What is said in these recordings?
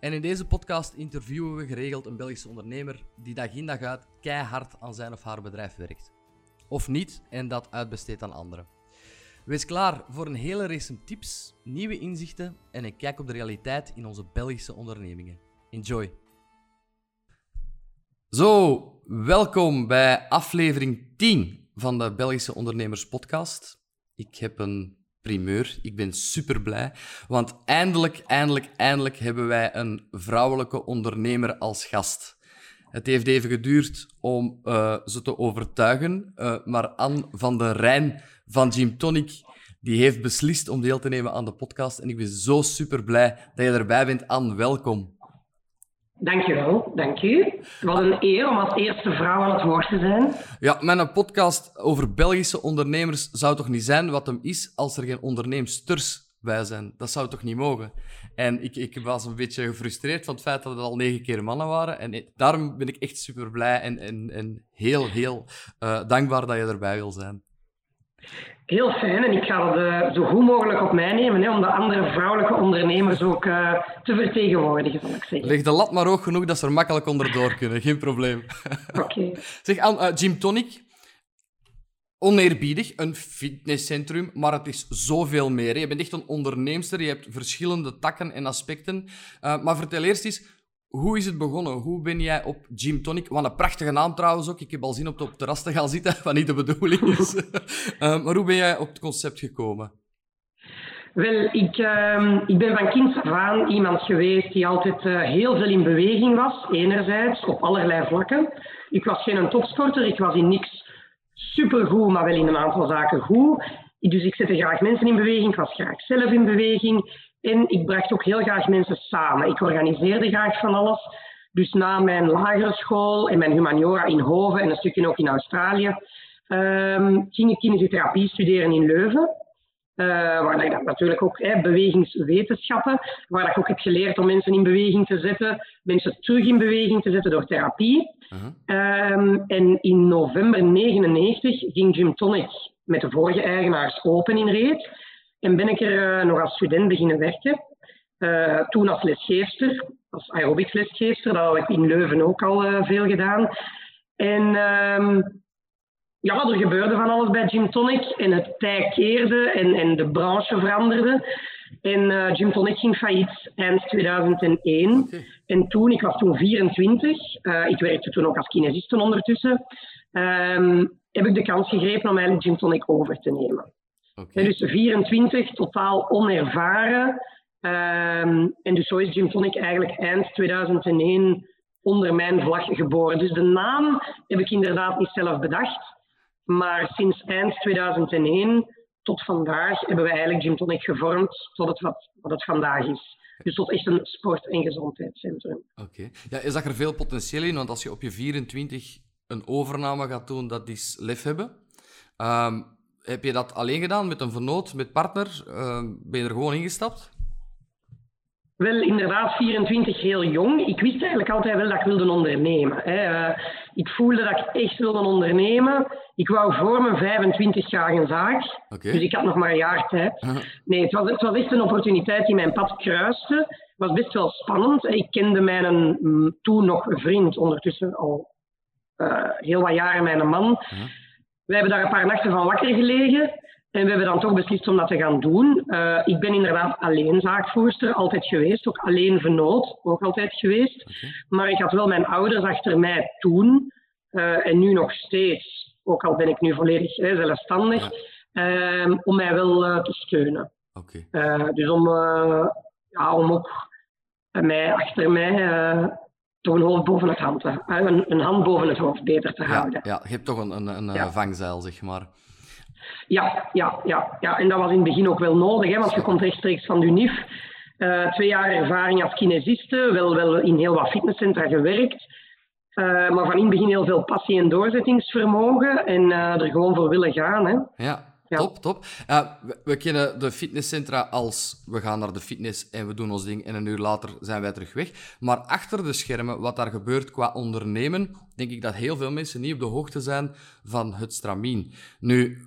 En in deze podcast interviewen we geregeld een Belgische ondernemer die dag in dag uit keihard aan zijn of haar bedrijf werkt. Of niet en dat uitbesteedt aan anderen. Wees klaar voor een hele race tips, nieuwe inzichten en een kijk op de realiteit in onze Belgische ondernemingen. Enjoy! Zo, welkom bij aflevering 10 van de Belgische Ondernemers Podcast. Ik heb een primeur. Ik ben super blij, want eindelijk, eindelijk, eindelijk hebben wij een vrouwelijke ondernemer als gast. Het heeft even geduurd om uh, ze te overtuigen, uh, maar Anne van der Rijn van Gym Tonic die heeft beslist om deel te nemen aan de podcast. En ik ben zo super blij dat je erbij bent. Anne, welkom. Dankjewel, dank u. Wat een eer om als eerste vrouw aan het woord te zijn. Ja, mijn podcast over Belgische ondernemers zou toch niet zijn wat hem is als er geen onderneemsters bij zijn. Dat zou toch niet mogen? En ik, ik was een beetje gefrustreerd van het feit dat het al negen keer mannen waren. En daarom ben ik echt super blij en, en, en heel, heel uh, dankbaar dat je erbij wil zijn. Heel fijn en ik ga dat uh, zo goed mogelijk op mij nemen hè, om de andere vrouwelijke ondernemers ook uh, te vertegenwoordigen, zal ik zeggen. Leg de lat maar hoog genoeg dat ze er makkelijk onderdoor kunnen, geen probleem. Oké. Okay. Zeg, aan uh, Gym Tonic, oneerbiedig, een fitnesscentrum, maar het is zoveel meer. Je bent echt een onderneemster, je hebt verschillende takken en aspecten. maar vertel eerst eens, hoe is het begonnen? Hoe ben jij op Gym Tonic? Wat een prachtige naam trouwens ook. Ik heb al zin op het terras te gaan zitten, wat niet de bedoeling is. uh, maar hoe ben jij op het concept gekomen? Wel, ik, uh, ik ben van kind af aan iemand geweest die altijd uh, heel veel in beweging was. Enerzijds, op allerlei vlakken. Ik was geen topsporter, ik was in niks supergoed, maar wel in een aantal zaken goed. Dus ik zette graag mensen in beweging, ik was graag zelf in beweging. En ik bracht ook heel graag mensen samen. Ik organiseerde graag van alles. Dus na mijn lagere school en mijn humaniora in Hoven en een stukje ook in Australië, um, ging ik kinesiotherapie studeren in Leuven. Uh, waar ik natuurlijk ook hè, bewegingswetenschappen, waar ik ook heb geleerd om mensen in beweging te zetten, mensen terug in beweging te zetten door therapie. Um, en in november 99 ging Gym Tonic met de vorige eigenaars open in Reet. En ben ik er uh, nog als student beginnen werken. Uh, toen als lesgeefster, als aerobics lesgeefster. Dat had ik in Leuven ook al uh, veel gedaan. En uh, ja, er gebeurde van alles bij Gym Tonic. En het tij keerde en, en de branche veranderde. En Gym Tonic ging failliet eind 2001. Okay. En toen, ik was toen 24, ik werkte toen ook als kinesiste ondertussen, ehm, heb ik de kans gegrepen om eigenlijk Gym Tonic over te nemen. Okay. dus 24, totaal onervaren. Um, en dus zo is Gym Tonic eigenlijk eind 2001 onder mijn vlag geboren. Dus de naam heb ik inderdaad niet zelf bedacht. Maar sinds eind 2001 tot vandaag hebben we eigenlijk Gym Tonic gevormd tot het wat, wat het vandaag is. Dus tot echt een sport- en gezondheidscentrum. Oké. Okay. Ja, je zag er veel potentieel in, want als je op je 24 een overname gaat doen, dat is lef hebben. Um, heb je dat alleen gedaan met een vernoot, met partner? Uh, ben je er gewoon ingestapt? Wel, inderdaad, 24 heel jong. Ik wist eigenlijk altijd wel dat ik wilde ondernemen. Hè. Uh, ik voelde dat ik echt wilde ondernemen. Ik wou voor mijn 25 jaar een zaak. Okay. Dus ik had nog maar een jaar tijd. Uh -huh. Nee, het was, het was echt een opportuniteit die mijn pad kruiste. Het was best wel spannend. Ik kende mijn mm, toen nog vriend, ondertussen al uh, heel wat jaren mijn man. -huh. We hebben daar een paar nachten van wakker gelegen. En we hebben dan toch beslist om dat te gaan doen. Uh, ik ben inderdaad alleen zaakvoerster, altijd geweest. Ook alleen vernoot, ook altijd geweest. Okay. Maar ik had wel mijn ouders achter mij toen. Uh, en nu nog steeds, ook al ben ik nu volledig hè, zelfstandig, ja. uh, om mij wel uh, te steunen. Okay. dus om, ja, om ook mij, achter mij toch een hoofd boven het hand te, een, een hand boven het hoofd beter te ja, houden. Ja, je hebt toch een, een, een ja. vangzeil, zeg maar. Ja, ja, ja, ja, en dat was in het begin ook wel nodig, hè, want je komt rechtstreeks van de UNIF. Uh, twee jaar ervaring als kinesiste, wel, wel in heel wat fitnesscentra gewerkt. Uh, maar van in het begin heel veel passie en doorzettingsvermogen en uh, er gewoon voor willen gaan. Hè. Ja, Top, top. Uh, we, kennen de fitnesscentra als we gaan naar de fitness en we doen ons ding en een uur later zijn wij terug weg. Maar achter de schermen, wat daar gebeurt qua ondernemen, denk ik dat heel veel mensen niet op de hoogte zijn van het stramien. Nu,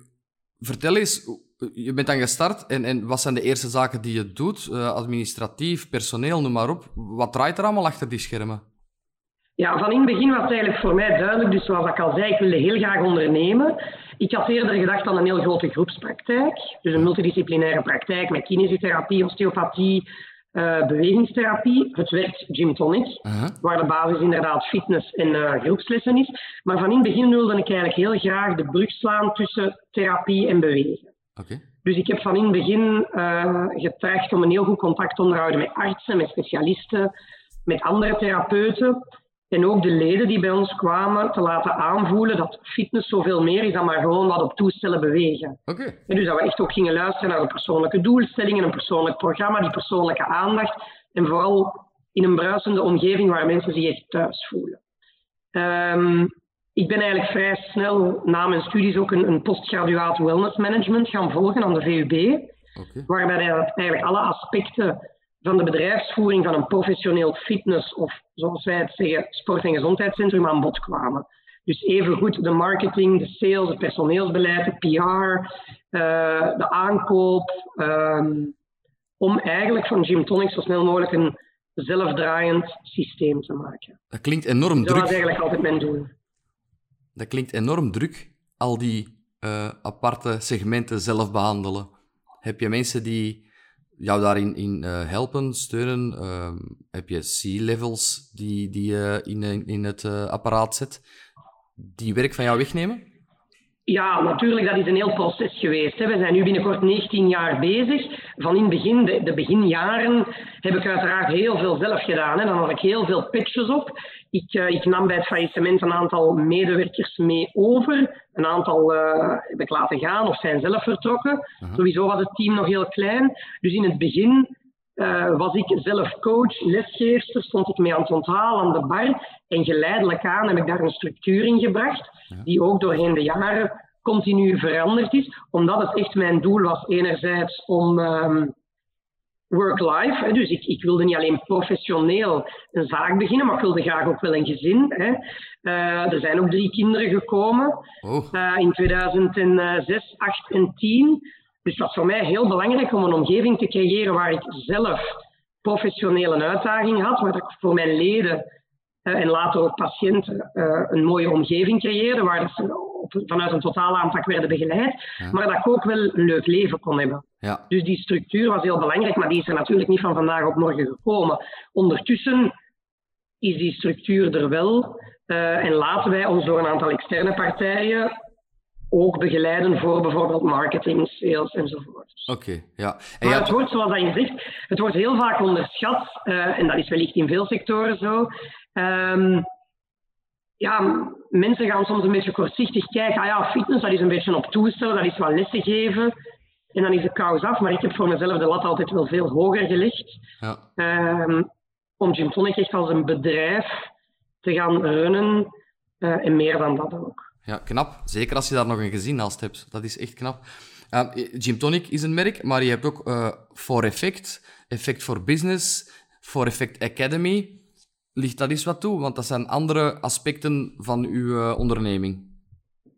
vertel eens, je bent dan gestart en, en wat zijn de eerste zaken die je doet? Uh, administratief, personeel, noem maar op. Wat draait er allemaal achter die schermen? Ja, van in het begin was het eigenlijk voor mij duidelijk. Dus zoals ik al zei, ik wilde heel graag ondernemen. Ik had eerder gedacht aan een heel grote groepspraktijk. Dus een multidisciplinaire praktijk met kinesiotherapie, osteopathie, uh, bewegingstherapie. Het werkt Gym Tonic, waar de basis inderdaad fitness en uh, groepslessen is. Maar van in het begin wilde ik eigenlijk heel graag de brug slaan tussen therapie en bewegen. Okay. Dus ik heb van in het begin uh, getracht om een heel goed contact te onderhouden met artsen, met specialisten, met andere therapeuten. En ook de leden die bij ons kwamen te laten aanvoelen dat fitness zoveel meer is dan maar gewoon wat op toestellen bewegen. Okay. En dus dat we echt ook gingen luisteren naar de persoonlijke doelstellingen, een persoonlijk programma, die persoonlijke aandacht. En vooral in een bruisende omgeving waar mensen zich echt thuis voelen. Um, ik ben eigenlijk vrij snel na mijn studies ook een, een postgraduaat wellness management gaan volgen aan de VUB. Okay. Waarbij eigenlijk alle aspecten van de bedrijfsvoering van een professioneel fitness of zoals wij het zeggen, sport- en gezondheidscentrum aan bod kwamen. Dus evengoed de marketing, de sales, het personeelsbeleid, de PR, uh, de aankoop. Um, om eigenlijk van Gym Tonic zo snel mogelijk een zelfdraaiend systeem te maken. Dat klinkt enorm druk. Dat was eigenlijk altijd mijn doel. Dat klinkt enorm druk, al die uh, aparte segmenten zelf behandelen. Heb je mensen die jou daarin in, uh, helpen, steunen? Uh, heb je C-levels die, die je in, in het uh, apparaat zet, die werk van jou wegnemen? Ja, natuurlijk, dat is een heel proces geweest. Hè. We zijn nu binnenkort 19 jaar bezig. Van in het begin, de, de beginjaren, heb ik uiteraard heel veel zelf gedaan. Hè. Dan had ik heel veel pitches op. Ik, uh, ik, nam bij het faillissement een aantal medewerkers mee over. Een aantal uh, heb ik laten gaan of zijn zelf vertrokken. Uh -huh. Sowieso was het team nog heel klein. Dus in het begin uh, was ik zelf coach, lesgeefster, stond ik mee aan het onthaal aan de bar. En geleidelijk aan heb ik daar een structuur in gebracht, ja. die ook doorheen de jaren continu veranderd is. Omdat het echt mijn doel was, enerzijds om um, work-life. Dus ik, ik, wilde niet alleen professioneel een zaak beginnen, maar ik wilde graag ook wel een gezin. Hè. Uh, er zijn ook drie kinderen gekomen oh. uh, in 2006, 8 en 10. Dus het was voor mij heel belangrijk om een omgeving te creëren waar ik zelf professioneel een uitdaging had, waar ik voor mijn leden uh, en later ook patiënten uh, een mooie omgeving creëerde, waar ze op, vanuit een totale aanpak werden begeleid, Ja. maar dat ik ook wel een leuk leven kon hebben. Ja. Dus die structuur was heel belangrijk, maar die is er natuurlijk niet van vandaag op morgen gekomen. Ondertussen is die structuur er wel uh, en laten wij ons door een aantal externe partijen ook begeleiden voor bijvoorbeeld marketing, sales enzovoort. Oké, ja. En Maar het wordt, zoals dat je zegt, het wordt heel vaak onderschat, eh, en dat is wellicht in veel sectoren zo. Ehm, ja, mensen gaan soms een beetje kortzichtig kijken. Ah ja, fitness, dat is een beetje op toestellen, dat is wat lessen geven. En dan is de kous af. Maar ik heb voor mezelf de lat altijd wel veel hoger gelegd. ja. Ehm, om Gym Tonic echt als een bedrijf te gaan runnen. eh, en meer dan dat ook. Ja, knap. Zeker als je daar nog een gezin naast hebt. Dat is echt knap. Uh, Gym Tonic is een merk, maar je hebt ook eh For Effect, Effect for Business, For Effect Academy. Ligt dat eens wat toe? Want dat zijn andere aspecten van uw eh, onderneming.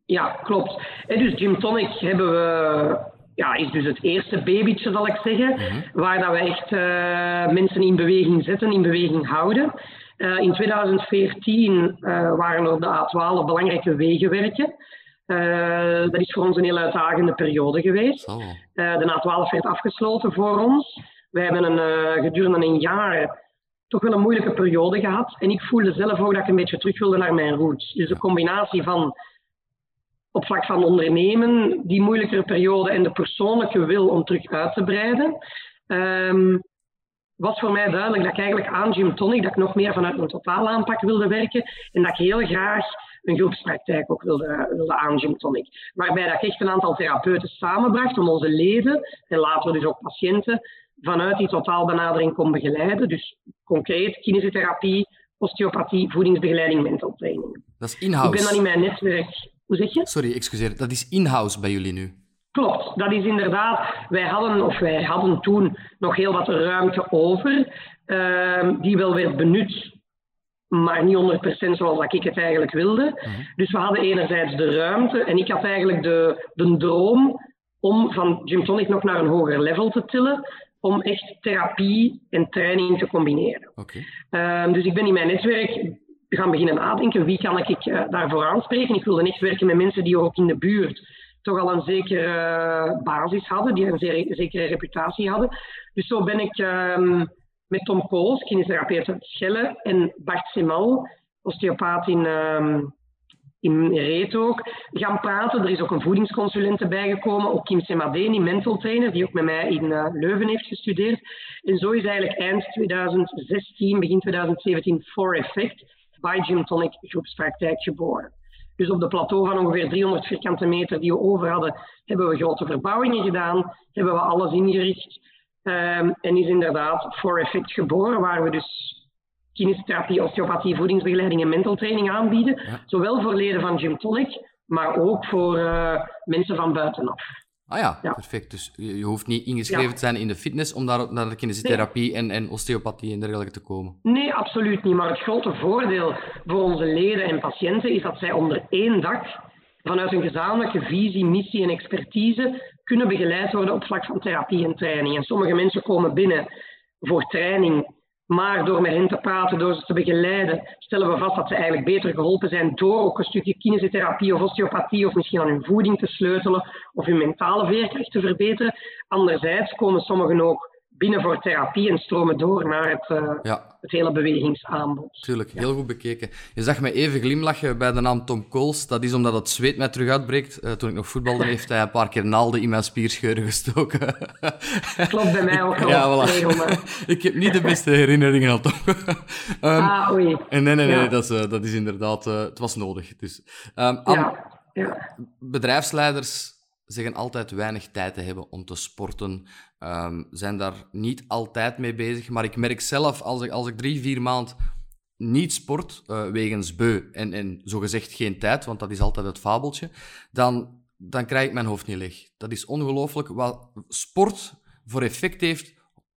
Ja, klopt. En dus Gym Tonic hebben we, ja, is dus het eerste babytje, zal ik zeggen, waar dat we echt eh, mensen in beweging zetten, in beweging houden. Eh, in 2014 eh, waren er de A12 belangrijke wegenwerken. Eh, dat is voor ons een heel uitdagende periode geweest. De A12 werd afgesloten voor ons. We hebben een, gedurende een jaar toch wel een moeilijke periode gehad. En ik voelde zelf ook dat ik een beetje terug wilde naar mijn roots. Dus de combinatie van op vlak van ondernemen, die moeilijkere periode en de persoonlijke wil om terug uit te breiden, ehm, was voor mij duidelijk dat ik eigenlijk aan Gym Tonic, dat ik nog meer vanuit een totaal aanpak wilde werken en dat ik heel graag een groepspraktijk ook wilde, wilde aan Gym Tonic. Waarbij dat ik echt een aantal therapeuten samenbracht om onze leden en later dus ook patiënten vanuit die totaalbenadering kon begeleiden. Dus concreet kinesiotherapie, osteopathie, voedingsbegeleiding, mental training. Dat is in-house? Ik ben dan in mijn netwerk... Hoe zeg je? Sorry, excuseer. Dat is in-house bij jullie nu? Klopt, dat is inderdaad. Wij hadden, of wij hadden toen nog heel wat ruimte over, uh, die wel werd benut maar niet 100% zoals ik het eigenlijk wilde. Mhm. Dus we hadden enerzijds de ruimte en ik had eigenlijk de, de droom om van Gymtonic nog naar een hoger level te tillen, om echt therapie en training te combineren. Okay. Ehm, dus ik ben in mijn netwerk gaan beginnen nadenken, wie kan ik uh, daarvoor aanspreken? Ik wilde echt werken met mensen die ook in de buurt toch al een zekere uh, basis hadden, die een zekere reputatie hadden. Dus zo ben ik... Ehm, met Tom Kools, kinestherapeut uit Schelle, en Bart Semal, osteopaat in, uh, in Reet ook, gaan praten. Er is ook een voedingsconsulent bijgekomen, ook Kim Semadeni, mental trainer, die ook met mij in uh, Leuven heeft gestudeerd. En zo is eigenlijk eind 2016, begin 2017 For Effect bij Gym Tonic groepspraktijk geboren. Dus op de plateau van ongeveer 300 vierkante meter die we over hadden, hebben we grote verbouwingen gedaan, hebben we alles ingericht. Um, en is inderdaad voor Effect geboren, waar we dus kinesiotherapie, osteopathie, voedingsbegeleiding en mental training aanbieden. Zowel voor leden van Gymtonic, maar ook voor uh, mensen van buitenaf. Ah ja, ja, perfect. Dus je hoeft niet ingeschreven te zijn in de fitness om daar naar de kinesiotherapie en, en osteopathie en dergelijke te komen. Nee, absoluut niet. Maar het grote voordeel voor onze leden en patiënten is dat zij onder één dak vanuit een gezamenlijke visie, missie en expertise kunnen begeleid worden op vlak van therapie en training. En sommige mensen komen binnen voor training, maar door met hen te praten, door ze te begeleiden, stellen we vast dat ze eigenlijk beter geholpen zijn door ook een stukje kinesiotherapie of osteopathie of misschien aan hun voeding te sleutelen of hun mentale veerkracht te verbeteren. Anderzijds komen sommigen ook binnen voor therapie en stromen door naar het, uh, ja. het hele bewegingsaanbod. Tuurlijk, heel goed bekeken. Je zag me even glimlachen bij de naam Tom Coles. Dat is omdat het zweet mij terug uitbreekt. Uh, toen ik nog voetbalde, heeft hij een paar keer naalden in mijn spierscheuren gestoken. Klopt bij mij ook wel. Ja, voilà. ik heb niet de beste herinneringen aan Tom. um, ah, oei. En nee, nee, nee, ja. dat, is, uh, dat is inderdaad... het was nodig. Dus, um, ja. Bedrijfsleiders zeggen altijd weinig tijd te hebben om te sporten, um, zijn daar niet altijd mee bezig. Maar ik merk zelf, als ik, als ik drie, vier maand niet sport, uh, wegens beu en, en zogezegd geen tijd, want dat is altijd het fabeltje, dan, dan krijg ik mijn hoofd niet leeg. Dat is ongelooflijk wat sport voor effect heeft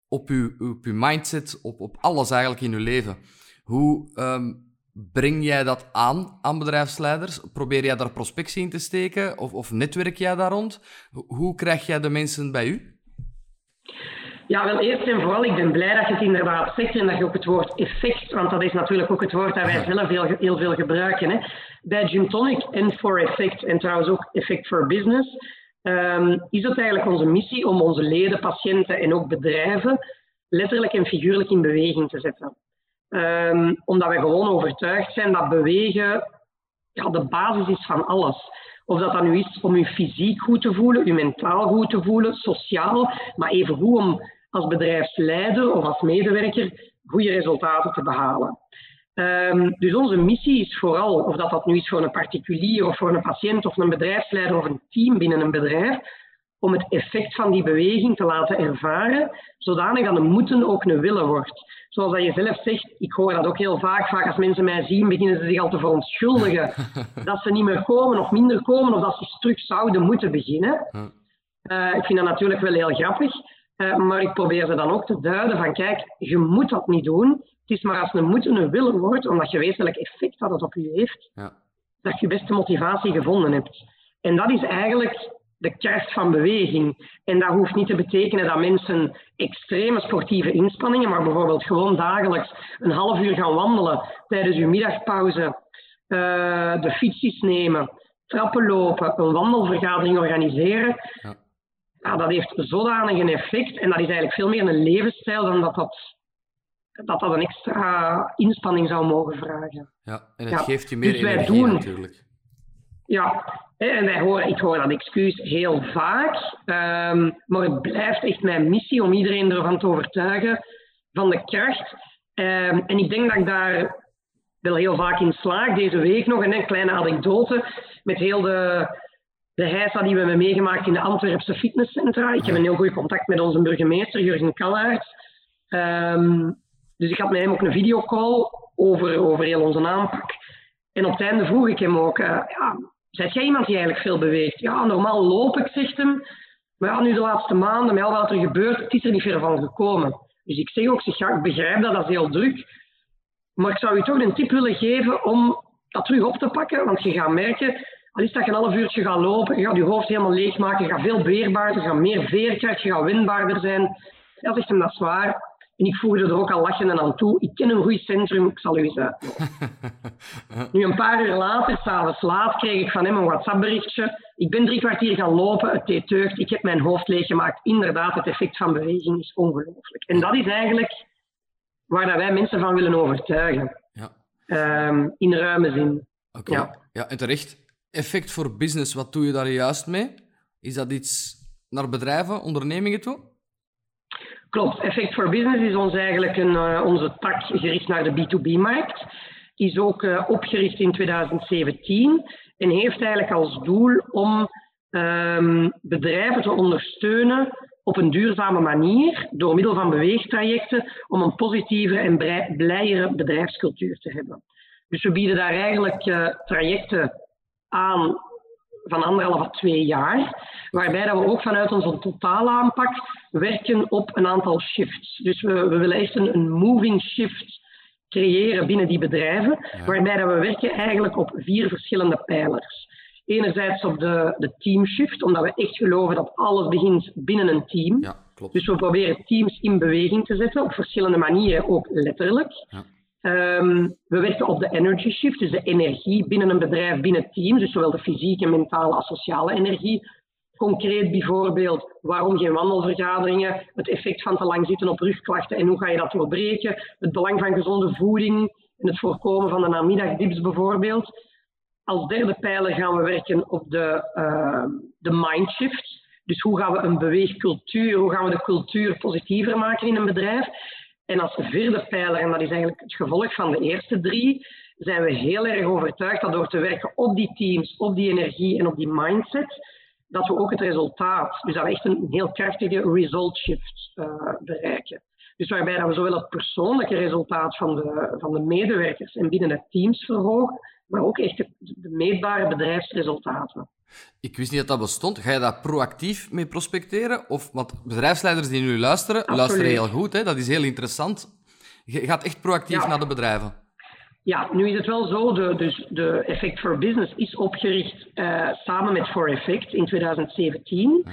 op uw, op uw mindset, op, op alles eigenlijk in uw leven. Hoe um, Breng jij dat aan aan bedrijfsleiders? Probeer jij daar prospectie in te steken of, of netwerk jij daar rond? Hoe krijg jij de mensen bij u? Ja, wel eerst en vooral, ik ben blij dat je het inderdaad zegt en dat je ook het woord effect, want dat is natuurlijk ook het woord dat wij zelf heel, heel veel gebruiken. Hè. Bij Gymtonic en for effect, en trouwens ook effect for business, um, is het eigenlijk onze missie om onze leden, patiënten en ook bedrijven letterlijk en figuurlijk in beweging te zetten. Um, omdat we gewoon overtuigd zijn dat bewegen ja, de basis is van alles. Of dat dan nu is om je fysiek goed te voelen, je mentaal goed te voelen, sociaal, maar even goed om als bedrijfsleider of als medewerker goede resultaten te behalen. Um, dus onze missie is vooral, of dat dat nu is voor een particulier of voor een patiënt of een bedrijfsleider of een team binnen een bedrijf, om het effect van die beweging te laten ervaren, zodanig dat een moeten ook een willen wordt zoals dat je zelf zegt, ik hoor dat ook heel vaak. Vaak als mensen mij zien, beginnen ze zich al te verontschuldigen dat ze niet meer komen of minder komen, of dat ze terug zouden moeten beginnen. Uh, ik vind dat natuurlijk wel heel grappig, uh, maar ik probeer ze dan ook te duiden van kijk, je moet dat niet doen. Het is maar als een moeten een willen wordt, omdat je weet welk effect dat het op je heeft, ja. dat je beste motivatie gevonden hebt. En dat is eigenlijk de kracht van beweging. En dat hoeft niet te betekenen dat mensen extreme sportieve inspanningen, maar bijvoorbeeld gewoon dagelijks een half uur gaan wandelen tijdens uw middagpauze, uh, de fietsjes nemen, trappen lopen, een wandelvergadering organiseren. Ja. ja. dat heeft zodanig een effect en dat is eigenlijk veel meer een levensstijl dan dat dat, dat, dat een extra inspanning zou mogen vragen. Ja, en het geeft je meer dus energie doen, natuurlijk. Ja, en ik hoor dat excuus heel vaak, um, maar het blijft echt mijn missie om iedereen ervan te overtuigen van de kracht. Um, en ik denk dat ik daar wel heel vaak in slaag. Deze week nog een kleine anekdote met heel de de heisa die we hebben meegemaakt in de Antwerpse fitnesscentra. Ik heb een heel goed contact met onze burgemeester, Jurgen Kallaert. Ehm, dus ik had met hem ook een videocall over, over heel onze aanpak. En op het einde vroeg ik hem ook, uh, ja, Zeg jij iemand die eigenlijk veel beweegt? Ja, normaal loop ik, zegt hem. Maar ja, nu de laatste maanden, met wat er gebeurt, het is er niet ver van gekomen. Dus ik zeg ook, zeg, ik begrijp dat, dat heel druk. Maar ik zou je toch een tip willen geven om dat terug op te pakken. Want je gaat merken, al is dat je een half uurtje gaat lopen, je gaat je hoofd helemaal leegmaken, je gaat veel weerbaarder, je gaat meer veerkracht, je gaat winbaarder zijn. Ja, zegt hem, dat is waar. En ik voegde er ook al lachend aan toe. Ik ken een goed centrum, ik zal u eens uitnodigen. nu, een paar uur later, s'avonds laat, kreeg ik van hem een WhatsApp-berichtje. Ik ben drie kwartier gaan lopen, het deed deugd, ik heb mijn hoofd leeggemaakt. Inderdaad, het effect van beweging is ongelooflijk. En dat is eigenlijk waar dat wij mensen van willen overtuigen. Ja. Um, in ruime zin. Oké, ja. ja, en terecht. Effect voor business, wat doe je daar juist mee? Is dat iets naar bedrijven, ondernemingen toe? Klopt. Effect for Business is ons eigenlijk een, uh, onze tak gericht naar de B2B-markt. Is ook uh, opgericht in 2017 en heeft eigenlijk als doel om um, bedrijven te ondersteunen op een duurzame manier door middel van beweegtrajecten om een positievere en blijere bedrijfscultuur te hebben. Dus we bieden daar eigenlijk uh, trajecten aan van anderhalf à twee jaar, waarbij dat we ook vanuit onze totale aanpak werken op een aantal shifts. Dus we, we willen echt een, een, moving shift creëren binnen die bedrijven, waarbij dat we werken eigenlijk op vier verschillende pijlers. Enerzijds op de, de team shift, omdat we echt geloven dat alles begint binnen een team. Ja, klopt. Dus we proberen teams in beweging te zetten, op verschillende manieren, ook letterlijk. Ja. Um, we werken op de energy shift, dus de energie binnen een bedrijf, binnen teams, dus zowel de fysieke, mentale als sociale energie. Concreet bijvoorbeeld, waarom geen wandelvergaderingen, het effect van te lang zitten op rugklachten en hoe ga je dat doorbreken, het belang van gezonde voeding en het voorkomen van de namiddagdips bijvoorbeeld. Als derde pijler gaan we werken op de, uh, de mindshift. Dus hoe gaan we een beweegcultuur, hoe gaan we de cultuur positiever maken in een bedrijf? En als vierde pijler, en dat is eigenlijk het gevolg van de eerste drie, zijn we heel erg overtuigd dat door te werken op die teams, op die energie en op die mindset, dat we ook het resultaat, dus dat we echt een heel krachtige result shift uh, bereiken. Dus waarbij dat we zowel het persoonlijke resultaat van de, van de medewerkers en binnen de teams verhogen, maar ook echt de, de meetbare bedrijfsresultaten. Ik wist niet dat dat bestond. Ga je daar proactief mee prospecteren? Of, want bedrijfsleiders die nu luisteren, luisteren heel goed. Hè? Dat is heel interessant. Je gaat echt proactief naar de bedrijven. Ja, nu is het wel zo, de, dus de Effect for Business is opgericht uh, samen met For Effect in 2017. Um,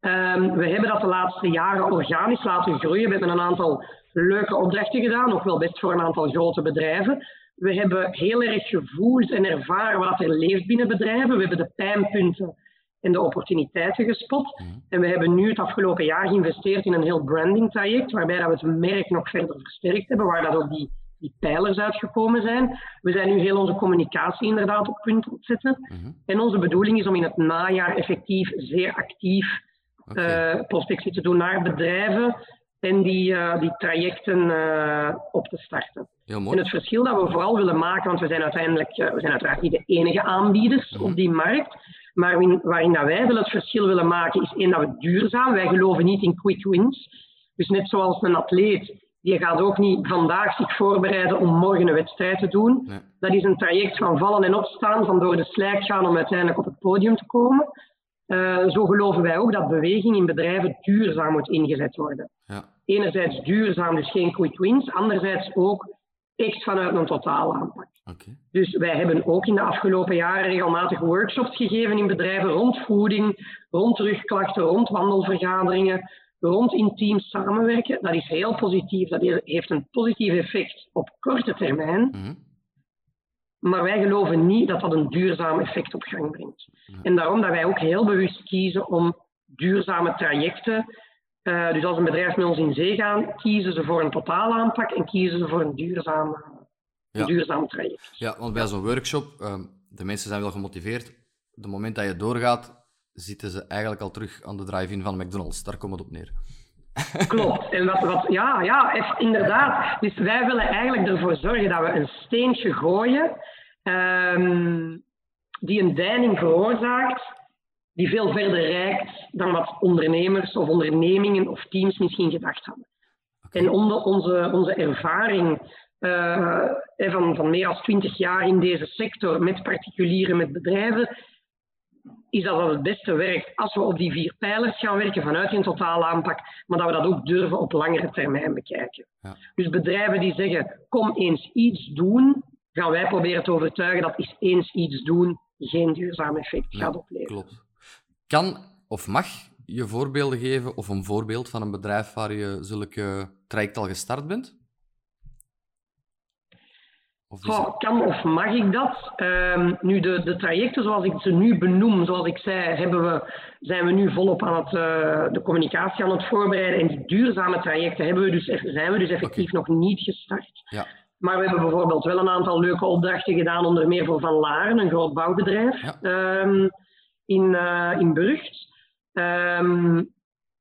ehm, we hebben dat de laatste jaren organisch laten groeien. We hebben een aantal leuke opdrachten gedaan, ook wel best voor een aantal grote bedrijven. We hebben heel erg gevoeld en ervaren wat er leeft binnen bedrijven. We hebben de pijnpunten en de opportuniteiten gespot. Mhm. En we hebben nu het afgelopen jaar geïnvesteerd in een heel branding traject, waarbij dat we het merk nog verder versterkt hebben, waar dat ook die, die pijlers uitgekomen zijn. We zijn nu heel onze communicatie inderdaad op punt te zetten. Mhm. En onze bedoeling is om in het najaar effectief zeer actief okay. uh, prospectie te doen naar bedrijven en die, uh, die trajecten uh, op te starten. En het verschil dat we vooral willen maken, want we zijn uiteindelijk we zijn uiteraard niet de enige aanbieders mm op die markt, maar in, waarin dat wij wel het verschil willen maken, is één dat we duurzaam, wij geloven niet in quick wins. Dus net zoals een atleet, die gaat ook niet vandaag zich voorbereiden om morgen een wedstrijd te doen. Nee. Dat is een traject van vallen en opstaan, van door de slijk gaan om uiteindelijk op het podium te komen. Uh, zo geloven wij ook dat beweging in bedrijven duurzaam moet ingezet worden. Ja. Enerzijds duurzaam, dus geen quick wins. Anderzijds ook echt vanuit een totale aanpak. Okay. Dus wij hebben ook in de afgelopen jaren regelmatig workshops gegeven in bedrijven rond voeding, rond terugklachten, rond wandelvergaderingen, rond intiem samenwerken. Dat is heel positief. Dat heeft een positief effect op korte termijn. Mm -hmm. Maar wij geloven niet dat dat een duurzaam effect op gang brengt. En daarom dat wij ook heel bewust kiezen om duurzame trajecten. Uh, dus als een bedrijf met ons in zee gaat, kiezen ze voor een totale aanpak en kiezen ze voor een duurzaam, ja. duurzaam traject. Ja, want bij zo'n workshop, uh, de mensen zijn wel gemotiveerd. Op het moment dat je doorgaat, zitten ze eigenlijk al terug aan de drive-in van McDonald's. Daar komt het op neer. Klopt. En wat, wat, ja, ja, inderdaad. Dus wij willen eigenlijk ervoor zorgen dat we een steentje gooien um, die een deining veroorzaakt die veel verder reikt dan wat ondernemers of ondernemingen of teams misschien gedacht hadden. En onder onze, onze ervaring uh, van, van meer dan twintig jaar in deze sector met particulieren, met bedrijven, is dat dat het beste werkt als we op die vier pijlers gaan werken vanuit een totale aanpak, maar dat we dat ook durven op langere termijn bekijken. Ja. Dus bedrijven die zeggen, kom eens iets doen, gaan wij proberen te overtuigen dat is eens iets doen geen duurzaam effect gaat opleveren. Klopt. Kan of mag je voorbeelden geven of een voorbeeld van een bedrijf waar je zulke traject al gestart bent? Of kan of mag ik dat? Um, nu, de, de trajecten zoals ik ze nu benoem, zoals ik zei, hebben we, zijn we nu volop aan het, uh, de communicatie aan het voorbereiden. En die duurzame trajecten hebben we dus, zijn we dus effectief nog niet gestart. Ja. Maar we hebben bijvoorbeeld wel een aantal leuke opdrachten gedaan, onder meer voor Van Laren, een groot bouwbedrijf ja. um, in, uh, in Burgt. Um,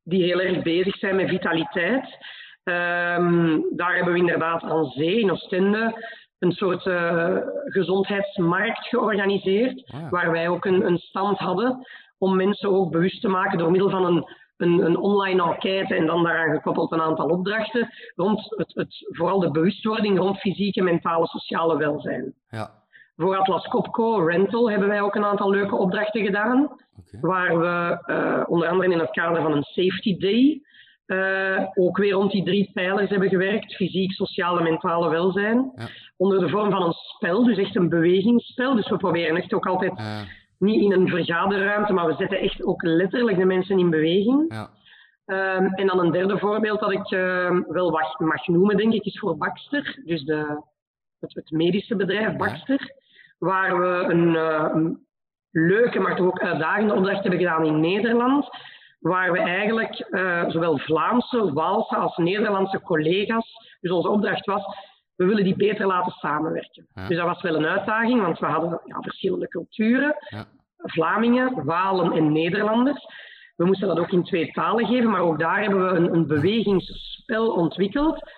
die heel erg bezig zijn met vitaliteit. Um, daar hebben we inderdaad aan zee in Oostende een soort uh, gezondheidsmarkt georganiseerd, ah. waar wij ook een, een, stand hadden om mensen ook bewust te maken door middel van een, een, een online enquête en dan daaraan gekoppeld een aantal opdrachten rond het, het, vooral de bewustwording rond fysieke, mentale, sociale welzijn. Ja. Voor Atlas Copco Rental hebben wij ook een aantal leuke opdrachten gedaan, okay. waar we uh, onder andere in het kader van een Safety Day uh, ook weer rond die drie pijlers hebben gewerkt: fysiek, sociaal en mentale welzijn. Ja. Onder de vorm van een spel, dus echt een bewegingsspel. Dus we proberen echt ook altijd ja. niet in een vergaderruimte, maar we zetten echt ook letterlijk de mensen in beweging. Ja. Um, en dan een derde voorbeeld dat ik uh, wel mag, mag, noemen, denk ik, is voor Baxter. Dus de, het, het medische bedrijf Baxter. Waar we een, uh, een leuke, maar toch ook uitdagende opdracht hebben gedaan in Nederland waar we eigenlijk uh, zowel Vlaamse, Waalse als Nederlandse collega's, dus onze opdracht was, we willen die beter laten samenwerken. Dus dat was wel een uitdaging, want we hadden ja, verschillende culturen, ja. Vlamingen, Walen en Nederlanders. We moesten dat ook in twee talen geven, maar ook daar hebben we een, een bewegingsspel ontwikkeld,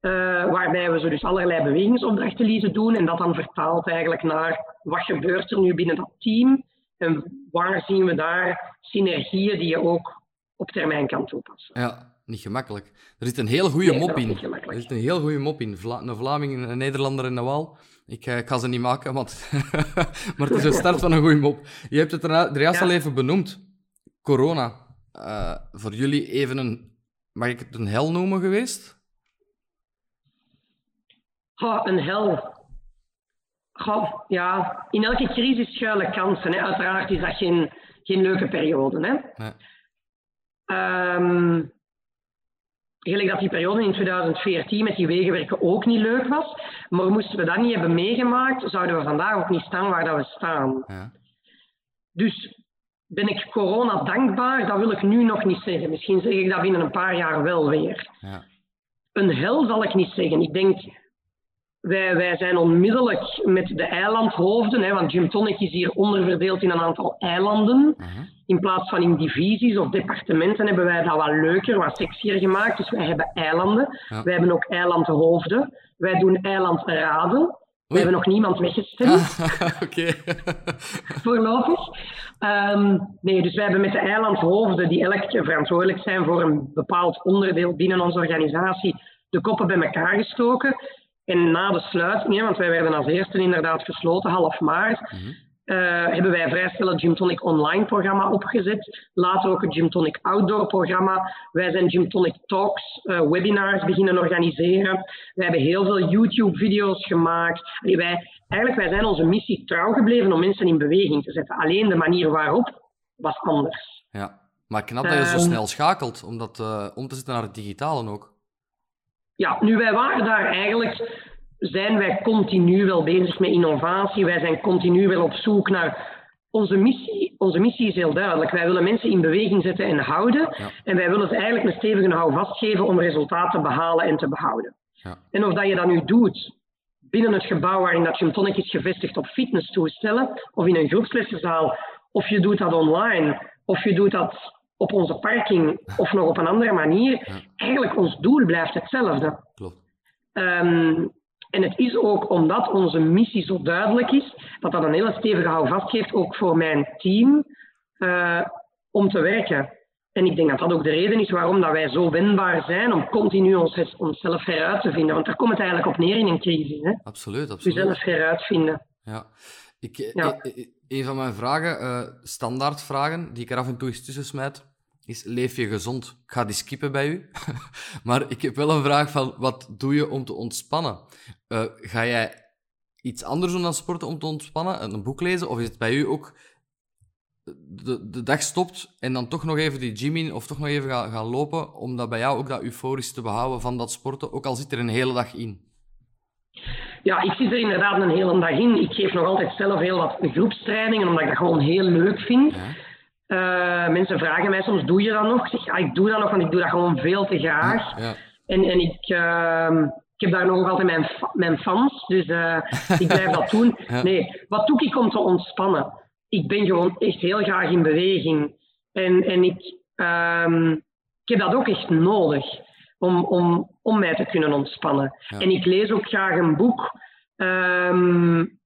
uh, waarbij we zo dus allerlei bewegingsopdrachten lieten doen en dat dan vertaald eigenlijk naar wat gebeurt er nu binnen dat team en waar zien we daar synergieën die je ook op termijn kan toepassen? Ja, niet gemakkelijk. Er zit een heel goede mop in. Er zit een heel goede mop in. Vla een Vlaming, een Nederlander en een Wal. Ik, eh, ik, ga ze niet maken, want maar het is een start van een goede mop. Je hebt het er, juist ja. al even benoemd. Corona. Uh, voor jullie even een, mag ik het een hel noemen geweest? Oh, een hel. Goh, ja, in elke crisis schuilen kansen. Hè. Uiteraard is dat geen, geen leuke periode. Hè. Nee. Um, gelijk dat die periode in 2014 met die wegenwerken ook niet leuk was. Maar moesten we dat niet hebben meegemaakt, zouden we vandaag ook niet staan waar dat we staan. Ja. Dus ben ik corona dankbaar? Dat wil ik nu nog niet zeggen. Misschien zeg ik dat binnen een paar jaar wel weer. Ja. Een hel zal ik niet zeggen. Ik denk wij, wij zijn onmiddellijk met de eilandhoofden, hè, want Gym Tonic is hier onderverdeeld in een aantal eilanden. Uh -huh. In plaats van in divisies of departementen hebben wij dat wat leuker, wat sexier gemaakt. Dus wij hebben eilanden. Ja. Wij hebben ook eilandhoofden. Wij doen eilandraden. We hebben nog niemand weggestemd. Oké. Voorlopig. Um, nee, dus wij hebben met de eilandhoofden, die elk verantwoordelijk zijn voor een bepaald onderdeel binnen onze organisatie, de koppen bij elkaar gestoken. En na de sluiting, want wij werden als eerste inderdaad gesloten, half maart, mm -hmm. uh, hebben wij vrij snel het Gymtonic online programma opgezet. Later ook het Gymtonic outdoor programma. Wij zijn Gymtonic Talks, uh, webinars beginnen organiseren. Wij hebben heel veel YouTube-video's gemaakt. Allee, wij, eigenlijk wij zijn onze missie trouw gebleven om mensen in beweging te zetten. Alleen de manier waarop was anders. Ja, maar knap dat je zo ehm, snel schakelt om dat uh, om te zetten naar het digitale ook. Ja, nu wij waren daar eigenlijk, zijn wij continu wel bezig met innovatie. Wij zijn continu wel op zoek naar onze missie. Onze missie is heel duidelijk. Wij willen mensen in beweging zetten en houden. Ja. En wij willen ze eigenlijk een stevige houvast geven om resultaten te behalen en te behouden. Ja. En of dat je dat nu doet binnen het gebouw waarin dat Gymtonic is gevestigd op fitnesstoestellen, of in een groepslessenzaal, of je doet dat online, of je doet dat op onze parking of nog op een andere manier. Eigenlijk ons doel blijft hetzelfde. Klopt. Um, en het is ook omdat onze missie zo duidelijk is, dat dat een hele stevige houvast geeft, ook voor mijn team, eh, om te werken. En ik denk dat dat ook de reden is waarom dat wij zo wendbaar zijn om continu ons, onszelf heruit te vinden. Want daar komt het eigenlijk op neer in een crisis. Hè? Absoluut, absoluut. Jezelf heruitvinden. Ja. Ik, eh, ja. Een van mijn vragen, uh, standaardvragen, die ik er af en toe eens tussen smijt, is leef je gezond? Ik ga die skippen bij u. maar ik heb wel een vraag van, wat doe je om te ontspannen? Uh, ga jij iets anders doen dan sporten om te ontspannen? Een boek lezen? Of is het bij u ook de, de dag stopt en dan toch nog even die gym in of toch nog even gaan, gaan lopen, om dat bij jou ook dat euforisch te behouden van dat sporten, ook al zit er een hele dag in? Ja, ik zit er inderdaad een hele dag in. Ik geef nog altijd zelf heel wat groepstrainingen, omdat ik dat gewoon heel leuk vind. Uh, mensen vragen mij soms, doe je dat nog? Ik zeg, ja, ik doe dat nog, want ik doe dat gewoon veel te graag. Ja, en, en ik, uh, ik heb daar nog altijd mijn, mijn fans, dus uh, ik blijf dat doen. Nee, wat doe ik om te ontspannen? Ik ben gewoon echt heel graag in beweging. En, en ik, um, ik heb dat ook echt nodig om, om, om mij te kunnen ontspannen. En ik lees ook graag een boek. Um,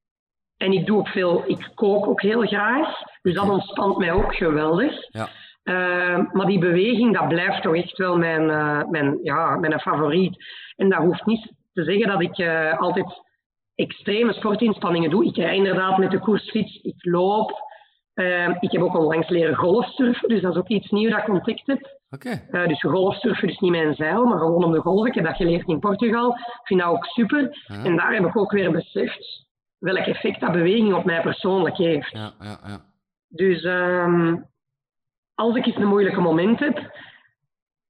en ik doe ook veel, ik kook ook heel graag. Dus dat ontspant mij ook geweldig. Ja. Uh, maar die beweging, dat blijft toch echt wel mijn, uh, mijn, ja, mijn favoriet. En dat hoeft niet te zeggen dat ik uh, altijd extreme sportinspanningen doe. Ik rij inderdaad met de koersfiets, ik loop. Ehm, ik heb ook onlangs leren golfsurfen, dus dat is ook iets nieuws dat ik ontdekt heb. Okay. Uh, dus golfsurfen is niet mijn zeil, maar gewoon om de golf. Ik heb dat geleerd in Portugal. Ik vind dat ook super. En daar heb ik ook weer beseft welk effect dat beweging op mij persoonlijk heeft. Ja, ja, ja. Dus um, als ik eens een moeilijke moment heb,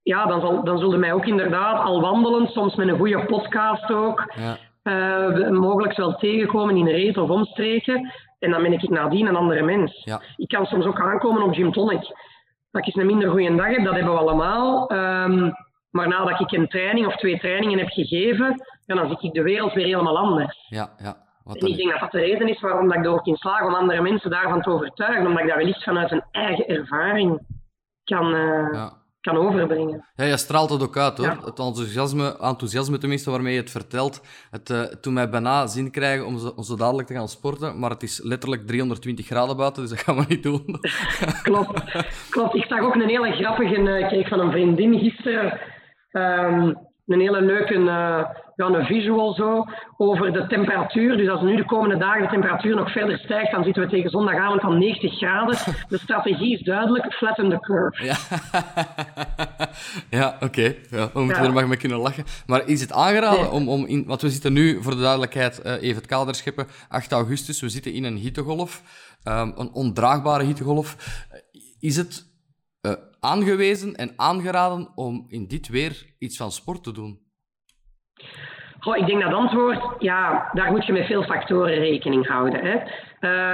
ja, dan, zal, dan zullen mij ook inderdaad al wandelen, soms met een goede podcast ook, ja. uh, mogelijk wel tegenkomen in reet of omstreken. En dan ben ik nadien een andere mens. Ja. Ik kan soms ook aankomen op Gym Tonic. Dat ik een minder goede dag heb, dat hebben we allemaal. Um, maar nadat ik een training of twee trainingen heb gegeven, ja, dan zie ik de wereld weer helemaal anders. Ja, ja. Wat en ik denk dat dat de reden is waarom dat ik er ook in slaag om andere mensen daarvan te overtuigen. Omdat ik dat wellicht vanuit een eigen ervaring kan, uh, ja. Kan overbrengen. Ja, je straalt het ook uit hoor. Ja. Het enthousiasme, enthousiasme tenminste waarmee je het vertelt. Het uh, toen mij bijna zin krijgen om zo, om zo dadelijk te gaan sporten. Maar het is letterlijk 320 graden buiten, dus dat gaan we niet doen. klopt, klopt. Ik zag ook een hele grappige uh, kreeg van een vriendin gisteren. Um, een hele leuke uh, ja, een visual zo over de temperatuur. Dus als nu de komende dagen de temperatuur nog verder stijgt, dan zitten we tegen zondagavond van 90 graden. De strategie is duidelijk, flatten the curve. Ja, ja oké. Okay. Ja, we moeten ja. er maar mee kunnen lachen. Maar is het aangeraden nee. om, om in... Want we zitten nu, voor de duidelijkheid, uh, even het kader scheppen, 8 augustus. We zitten in een hittegolf. Um, een ondraagbare hittegolf. Is het uh, aangewezen en aangeraden om in dit weer iets van sport te doen? Goh, ik denk dat antwoord, ja, daar moet je met veel factoren rekening houden. Hè.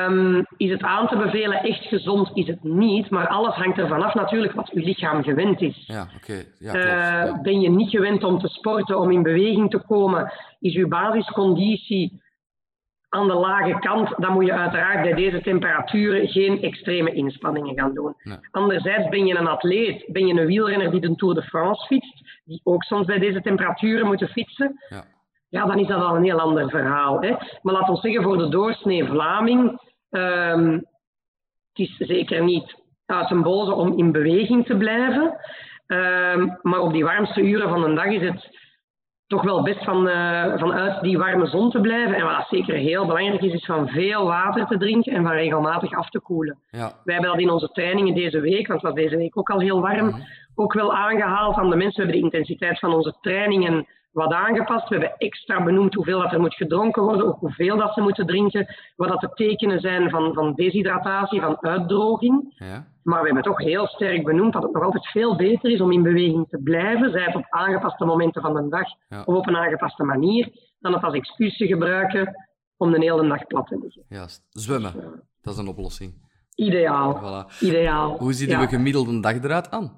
Um, is het aan te bevelen echt gezond? Is het niet, maar alles hangt ervan af natuurlijk wat je lichaam gewend is. Ja, oké. Ja, uh, ja. Ben je niet gewend om te sporten, om in beweging te komen? Is je basisconditie aan de lage kant, dan moet je uiteraard bij deze temperaturen geen extreme inspanningen gaan doen. Nee. Anderzijds ben je een atleet, ben je een wielrenner die de Tour de France fietst, die ook soms bij deze temperaturen moeten fietsen. Ja, ja dan is dat al een heel ander verhaal. Hè? Maar laten we zeggen, voor de doorsnee Vlaming, um, het is zeker niet uit een boze om in beweging te blijven. Um, maar op die warmste uren van de dag is het toch wel best van, uh, vanuit die warme zon te blijven. En wat zeker heel belangrijk is, is van veel water te drinken en van regelmatig af te koelen. Ja. Wij hebben dat in onze trainingen deze week, want het was deze week ook al heel warm, Mhm. ook wel aangehaald aan de mensen. We hebben de intensiteit van onze trainingen wat aangepast. We hebben extra benoemd hoeveel dat er moet gedronken worden, ook hoeveel dat ze moeten drinken, wat dat de tekenen zijn van, van deshydratatie, van uitdroging. Ja. Maar we hebben toch heel sterk benoemd dat het nog altijd veel beter is om in beweging te blijven, zij het op aangepaste momenten van de dag Ja. of op een aangepaste manier, dan het als excuus te gebruiken om de hele dag plat te liggen. Juist. Zwemmen. Dat is een oplossing. Ideaal. Voilà. Ideaal. Hoe ziet Ja. gemiddelde dag eruit aan?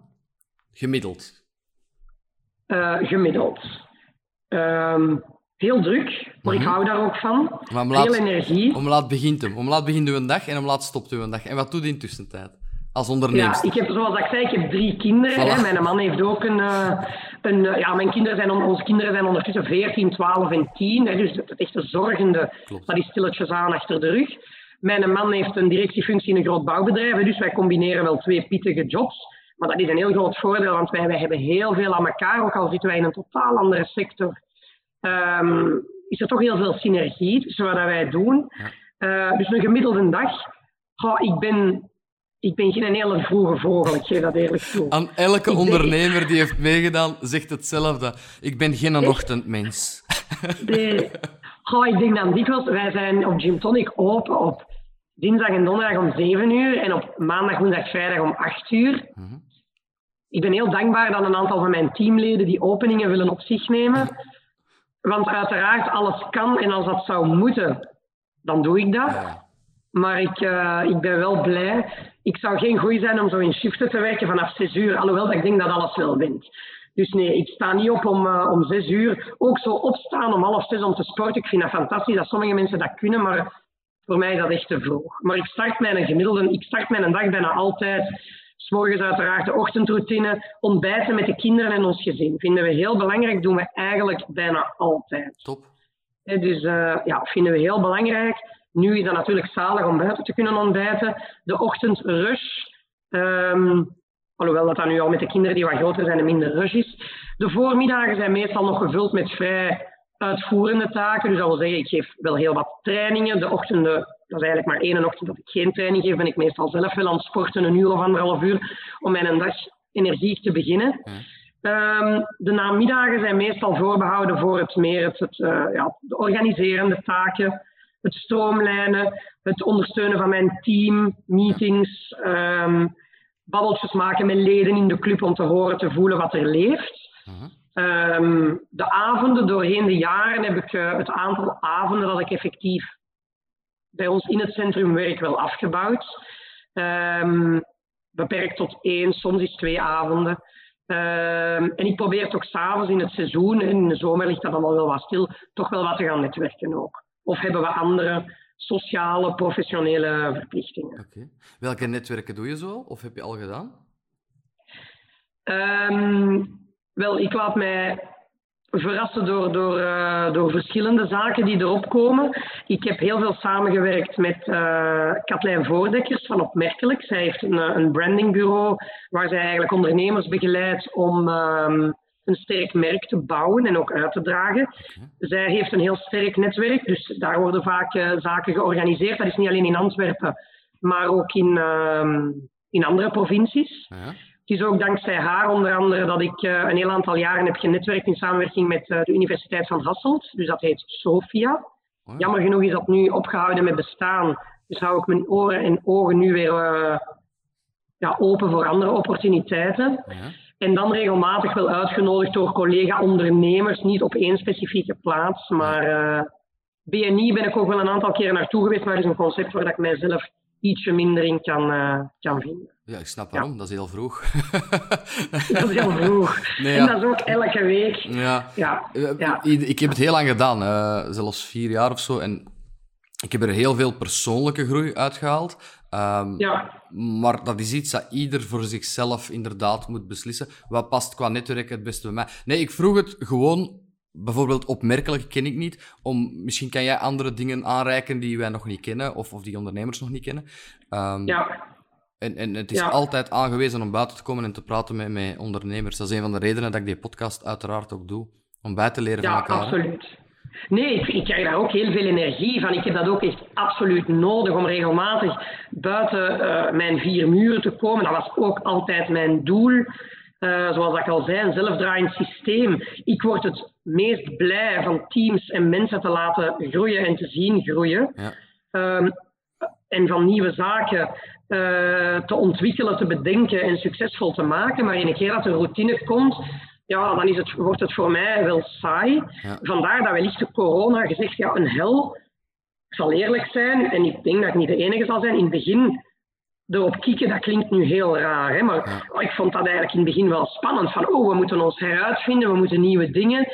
Gemiddeld. Eh, gemiddeld. Ehm, heel druk, maar ik Mhm. hou daar ook van. Maar om Veel energie. om laat begint hem. Om laat begint uw dag en om laat stopt uw dag. En wat doet u in tussentijd? Als ondernemer. Ja, ik heb, zoals ik zei, ik heb drie kinderen. Voilà. Hè. Mijn man heeft ook een... eh, een eh, ja, mijn kinderen zijn, on- onze kinderen zijn ondertussen 14, 12 en 10. Hè, dus het echte zorgende, Klopt. dat is stilletjes aan achter de rug. Mijn man heeft een directiefunctie in een groot bouwbedrijf, dus wij combineren wel twee pittige jobs. Maar dat is een heel groot voordeel, want wij, wij hebben heel veel aan elkaar, ook al zitten wij in een totaal andere sector. Ehm, is er toch heel veel synergie tussen wat wij doen. Uh, dus een gemiddelde dag, oh, ik, ben, ik ben geen hele vroege vogel, ik geef dat eerlijk toe. Aan elke ondernemer die heeft meegedaan, zegt hetzelfde. Ik ben geen ochtendmens. Nee. Oh, ik denk dan dikwijls, wij zijn op Gym Tonic open op dinsdag en donderdag om 7 uur en op maandag, woensdag, vrijdag om 8 uur. Mhm. Ik ben heel dankbaar dat een aantal van mijn teamleden die openingen willen op zich nemen. Want uiteraard, alles kan en als dat zou moeten, dan doe ik dat. Maar ik, uh, ik ben wel blij. Ik zou geen goeie zijn om zo in shiften te werken vanaf 6 uur, alhoewel dat ik denk dat alles wel wint. Dus nee, ik sta niet op om, uh, om 6 uur. Ook zo opstaan om half zes om te sporten. Ik vind dat fantastisch dat sommige mensen dat kunnen, maar voor mij is dat echt te vroeg. Maar ik start mijn gemiddelde, ik start mijn dag bijna altijd S'morgens uiteraard de ochtendroutine, ontbijten met de kinderen en ons gezin. Vinden we heel belangrijk, doen we eigenlijk bijna altijd. Top. dus uh, ja, vinden we heel belangrijk. Nu is dat natuurlijk zalig om buiten te kunnen ontbijten. De ochtendrush, um, alhoewel dat dan nu al met de kinderen die wat groter zijn en minder rush is. De voormiddagen zijn meestal nog gevuld met vrij uitvoerende taken. Dus dat wil zeggen, ik geef wel heel wat trainingen. De ochtenden dat is eigenlijk maar één ochtend dat ik geen training geef, ben ik meestal zelf wel aan het sporten, een uur of anderhalf uur, om mijn dag energiek te beginnen. Um, de namiddagen zijn meestal voorbehouden voor het meer het, het uh, ja, de organiserende taken, het stroomlijnen, het ondersteunen van mijn team, meetings, um, babbeltjes maken met leden in de club om te horen, te voelen wat er leeft. Um, de avonden, doorheen de jaren heb ik uh, het aantal avonden dat ik effectief bij ons in het centrum werk wel afgebouwd. Um, beperkt tot één, soms is twee avonden. Um, en ik probeer toch s'avonds in het seizoen, in de zomer ligt dat allemaal wel wat stil, toch wel wat te gaan netwerken ook. Of hebben we andere sociale, professionele verplichtingen. Okay. Welke netwerken doe je zo? Of heb je al gedaan? Um, wel, ik laat mij verrassen door, door, uh, door verschillende zaken die erop komen. Ik heb heel veel samengewerkt met uh, Katlijn Voordekkers van Opmerkelijk. Zij heeft een, eh, een brandingbureau waar zij eigenlijk ondernemers begeleidt om um, een sterk merk te bouwen en ook uit te dragen. Zij heeft een heel sterk netwerk, dus daar worden vaak uh, zaken georganiseerd. Dat is niet alleen in Antwerpen, maar ook in, uh, in andere provincies. Ja. Het is ook dankzij haar onder andere dat ik uh, een heel aantal jaren heb genetwerkt in samenwerking met uh, de Universiteit van Hasselt. Dus dat heet SOFIA. Jammer genoeg is dat nu opgehouden met bestaan. Dus hou ik mijn oren en ogen nu weer uh, ja, open voor andere opportuniteiten. Ja. En dan regelmatig wel uitgenodigd door collega-ondernemers, niet op één specifieke plaats, maar BNI ben ik ook wel een aantal keren naartoe geweest, maar is een concept waar ik mijzelf ietsje minder in kan, kan vinden. Ja, ik snap waarom. Dat is heel vroeg. dat is heel vroeg. Nee, en dat is ook elke week. Ja. Ja. Eh, ja. Ik heb het heel lang gedaan, uh, zelfs vier jaar of zo. En ik heb er heel veel persoonlijke groei uitgehaald. Um, ja. Maar dat is iets dat ieder voor zichzelf inderdaad moet beslissen. Wat past qua netwerk het beste bij mij? Nee, ik vroeg het gewoon bijvoorbeeld opmerkelijk ken ik niet. Om, misschien kan jij andere dingen aanreiken die wij nog niet kennen, of, of die ondernemers nog niet kennen. Um, ja. En, en het is altijd aangewezen om buiten te komen en te praten met, met ondernemers. Dat is een van de redenen dat ik die podcast uiteraard ook doe. Om bij te leren van elkaar. Ja, absoluut. Nee, ik, ik, krijg daar ook heel veel energie van. Ik heb dat ook echt absoluut nodig om regelmatig buiten uh, mijn vier muren te komen. Dat was ook altijd mijn doel. Uh, zoals ik al zei, een zelfdraaiend systeem. Ik word het meest blij van teams en mensen te laten groeien en te zien groeien. Ja. Um, en van nieuwe zaken uh, te ontwikkelen, te bedenken en succesvol te maken. Maar in een keer dat er routine komt, ja, dan is het, wordt het voor mij wel saai. Ja. Vandaar dat wellicht de corona gezegd, ja, een hel. Ik zal eerlijk zijn, en ik denk dat ik niet de enige zal zijn, in het begin erop kieken, dat klinkt nu heel raar. Hè? Maar ja. oh, ik vond dat eigenlijk in het begin wel spannend. Van, oh, we moeten ons heruitvinden, we moeten nieuwe dingen.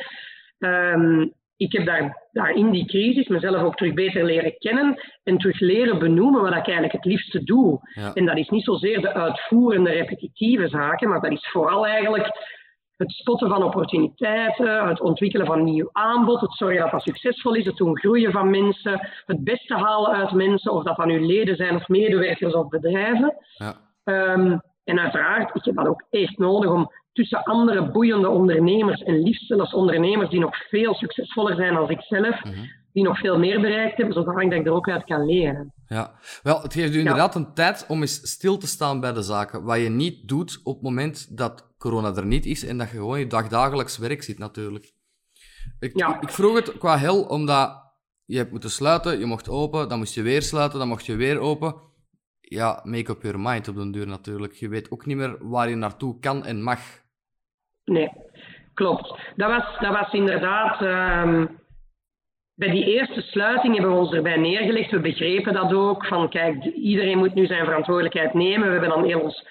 Um, ik heb daar, daar in die crisis mezelf ook terug beter leren kennen en terug leren benoemen wat ik eigenlijk het liefste doe. En dat is niet zozeer de uitvoerende repetitieve zaken, maar dat is vooral eigenlijk het spotten van opportuniteiten, het ontwikkelen van nieuw aanbod, het zorgen dat dat succesvol is, het doen groeien van mensen, het beste halen uit mensen, of dat dan nu leden zijn of medewerkers of bedrijven. Ja. Ehm, en uiteraard, ik heb dat ook echt nodig om tussen andere boeiende ondernemers en liefst zelfs ondernemers die nog veel succesvoller zijn dan ik zelf, mhm. die nog veel meer bereikt hebben, zodat ik er ook uit kan leren. Ja, wel, het geeft u inderdaad een tijd om eens stil te staan bij de zaken. Wat je niet doet op het moment dat corona er niet is en dat je gewoon je dagdagelijks werk ziet, natuurlijk. Ik, ja. ik vroeg het qua hel omdat je hebt moeten sluiten, je mocht open, dan moest je weer sluiten, dan mocht je weer open. Ja, make up your mind op den duur natuurlijk. Je weet ook niet meer waar je naartoe kan en mag. Nee, klopt. Dat was, dat was inderdaad. Ehm, bij die eerste sluiting hebben we ons erbij neergelegd. We begrepen dat ook. Van kijk, iedereen moet nu zijn verantwoordelijkheid nemen. We hebben dan heel ons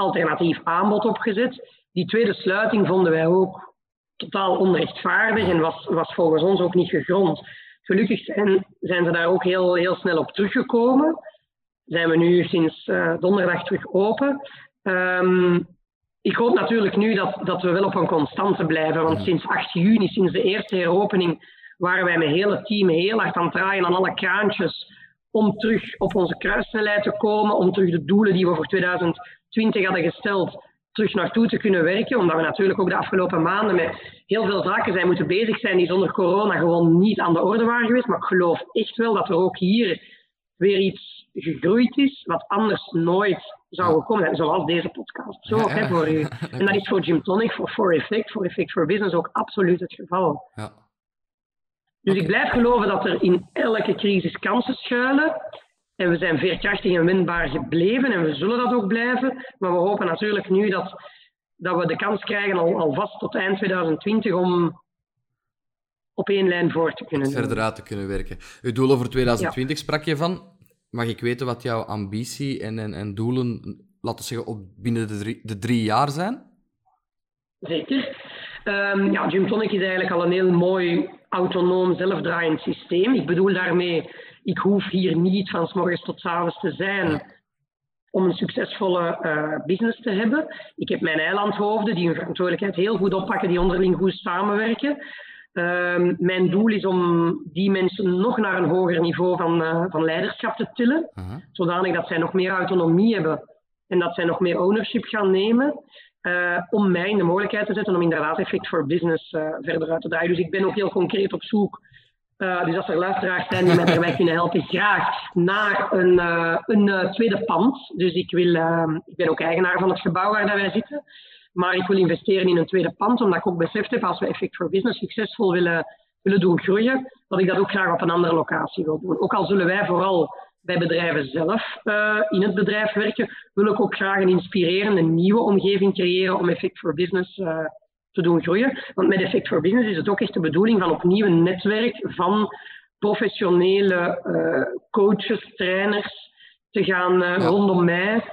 alternatief aanbod opgezet. Die tweede sluiting vonden wij ook totaal onrechtvaardig en was, was volgens ons ook niet gegrond. Gelukkig zijn, zijn ze daar ook heel, heel snel op teruggekomen. Zijn we nu sinds uh, donderdag terug open. Um, ik hoop natuurlijk nu dat, dat we wel op een constante blijven. Want sinds 8 juni, sinds de eerste heropening, waren wij met het hele team heel hard aan het draaien aan alle kraantjes om terug op onze kruissnelheid te komen, om terug de doelen die we voor 2020 hadden gesteld, terug naartoe te kunnen werken. Omdat we natuurlijk ook de afgelopen maanden met heel veel zaken zijn moeten bezig zijn die zonder corona gewoon niet aan de orde waren geweest. Maar ik geloof echt wel dat er ook hier weer iets gegroeid is, wat anders nooit zou gekomen zoals deze podcast. Zo, hè, voor u. En dat is voor Jim Tonic, voor For Effect, voor Effect for Business ook absoluut het geval. Ja. Dus ik blijf geloven dat er in elke crisis kansen schuilen. En we zijn veerkrachtig en winbaar gebleven en we zullen dat ook blijven. Maar we hopen natuurlijk nu dat, dat we de kans krijgen al, alvast tot eind 2020 om op één lijn voor te kunnen Verder uit te kunnen werken. Uw doelen voor 2020 sprak je van. Mag ik weten wat jouw ambitie en, en, en doelen, laten we zeggen, op binnen de drie, de drie jaar zijn? Zeker. Um, ja, Gymtonic is eigenlijk al een heel mooi autonoom zelfdraaiend systeem. Ik bedoel daarmee, ik hoef hier niet van s morgens tot s avonds te zijn om een succesvolle uh, business te hebben. Ik heb mijn eilandhoofden die hun verantwoordelijkheid heel goed oppakken, die onderling goed samenwerken. Ehm, mijn doel is om die mensen nog naar een hoger niveau van, uh, van leiderschap te tillen, zodanig dat zij nog meer autonomie hebben en dat zij nog meer ownership gaan nemen, uh, om mij in de mogelijkheid te zetten om inderdaad effect voor business verder uit te draaien. Dus ik ben ook heel concreet op zoek. Dus als er luisteraars zijn die mij daarbij kunnen helpen, graag naar een, een tweede pand. Dus ik, wil, ik ben ook eigenaar van het gebouw waar wij zitten. Maar ik wil investeren in een tweede pand, omdat ik ook beseft heb, als we Effect for Business succesvol willen, willen doen groeien, dat ik dat ook graag op een andere locatie wil doen. Ook al zullen wij vooral bij bedrijven zelf in het bedrijf werken, wil ik ook graag een inspirerende nieuwe omgeving creëren om Effect for Business te doen groeien. Want met Effect for Business is het ook echt de bedoeling van opnieuw een netwerk van professionele uh, coaches, trainers te gaan rondom mij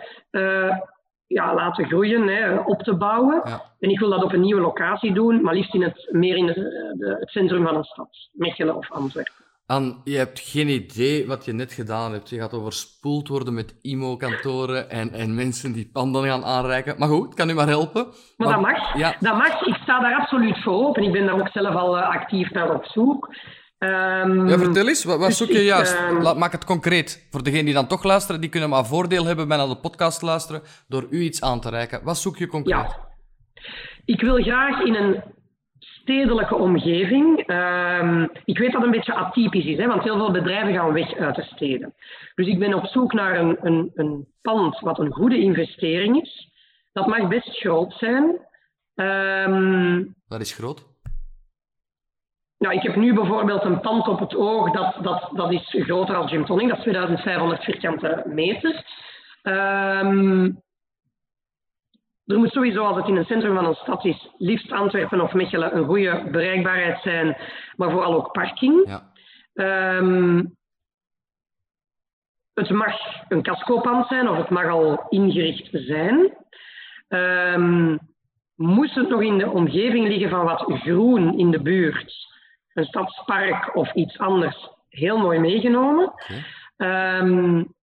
ja, laten groeien, hè, op te bouwen. En ik wil dat op een nieuwe locatie doen, maar liefst in het, meer in de, het centrum van een stad, Mechelen of Antwerpen. An, je hebt geen idee wat je net gedaan hebt. Je gaat overspoeld worden met IMO-kantoren en, en mensen die panden gaan aanreiken. Maar goed, kan u maar helpen. Maar, dat mag. Ja. Dat mag. Ik sta daar absoluut voor open. Ik ben daar ook zelf al uh, actief naar op zoek. Um, ja, vertel eens, wat, wat dus zoek je juist? Ehm, Laat, maak het concreet. Voor degenen die dan toch luisteren, die kunnen maar voordeel hebben bij naar de podcast luisteren door u iets aan te reiken. Wat zoek je concreet? Ja. Ik wil graag in een stedelijke omgeving. Um, ik weet dat een beetje atypisch is, hè, want heel veel bedrijven gaan weg uit de steden. Dus ik ben op zoek naar een, een, een pand wat een goede investering is. Dat mag best groot zijn. Um, dat is groot? Nou, ik heb nu bijvoorbeeld een pand op het oog, dat, dat, dat is groter als Jim Tonning, dat is 2500 vierkante meter. Um, er moet sowieso, als het in het centrum van een stad is, liefst Antwerpen of Mechelen, een goede bereikbaarheid zijn, maar vooral ook parking. Ja. Um, het mag een cascopand zijn of het mag al ingericht zijn. Um, moest het nog in de omgeving liggen van wat groen in de buurt, een stadspark of iets anders heel mooi meegenomen. Um,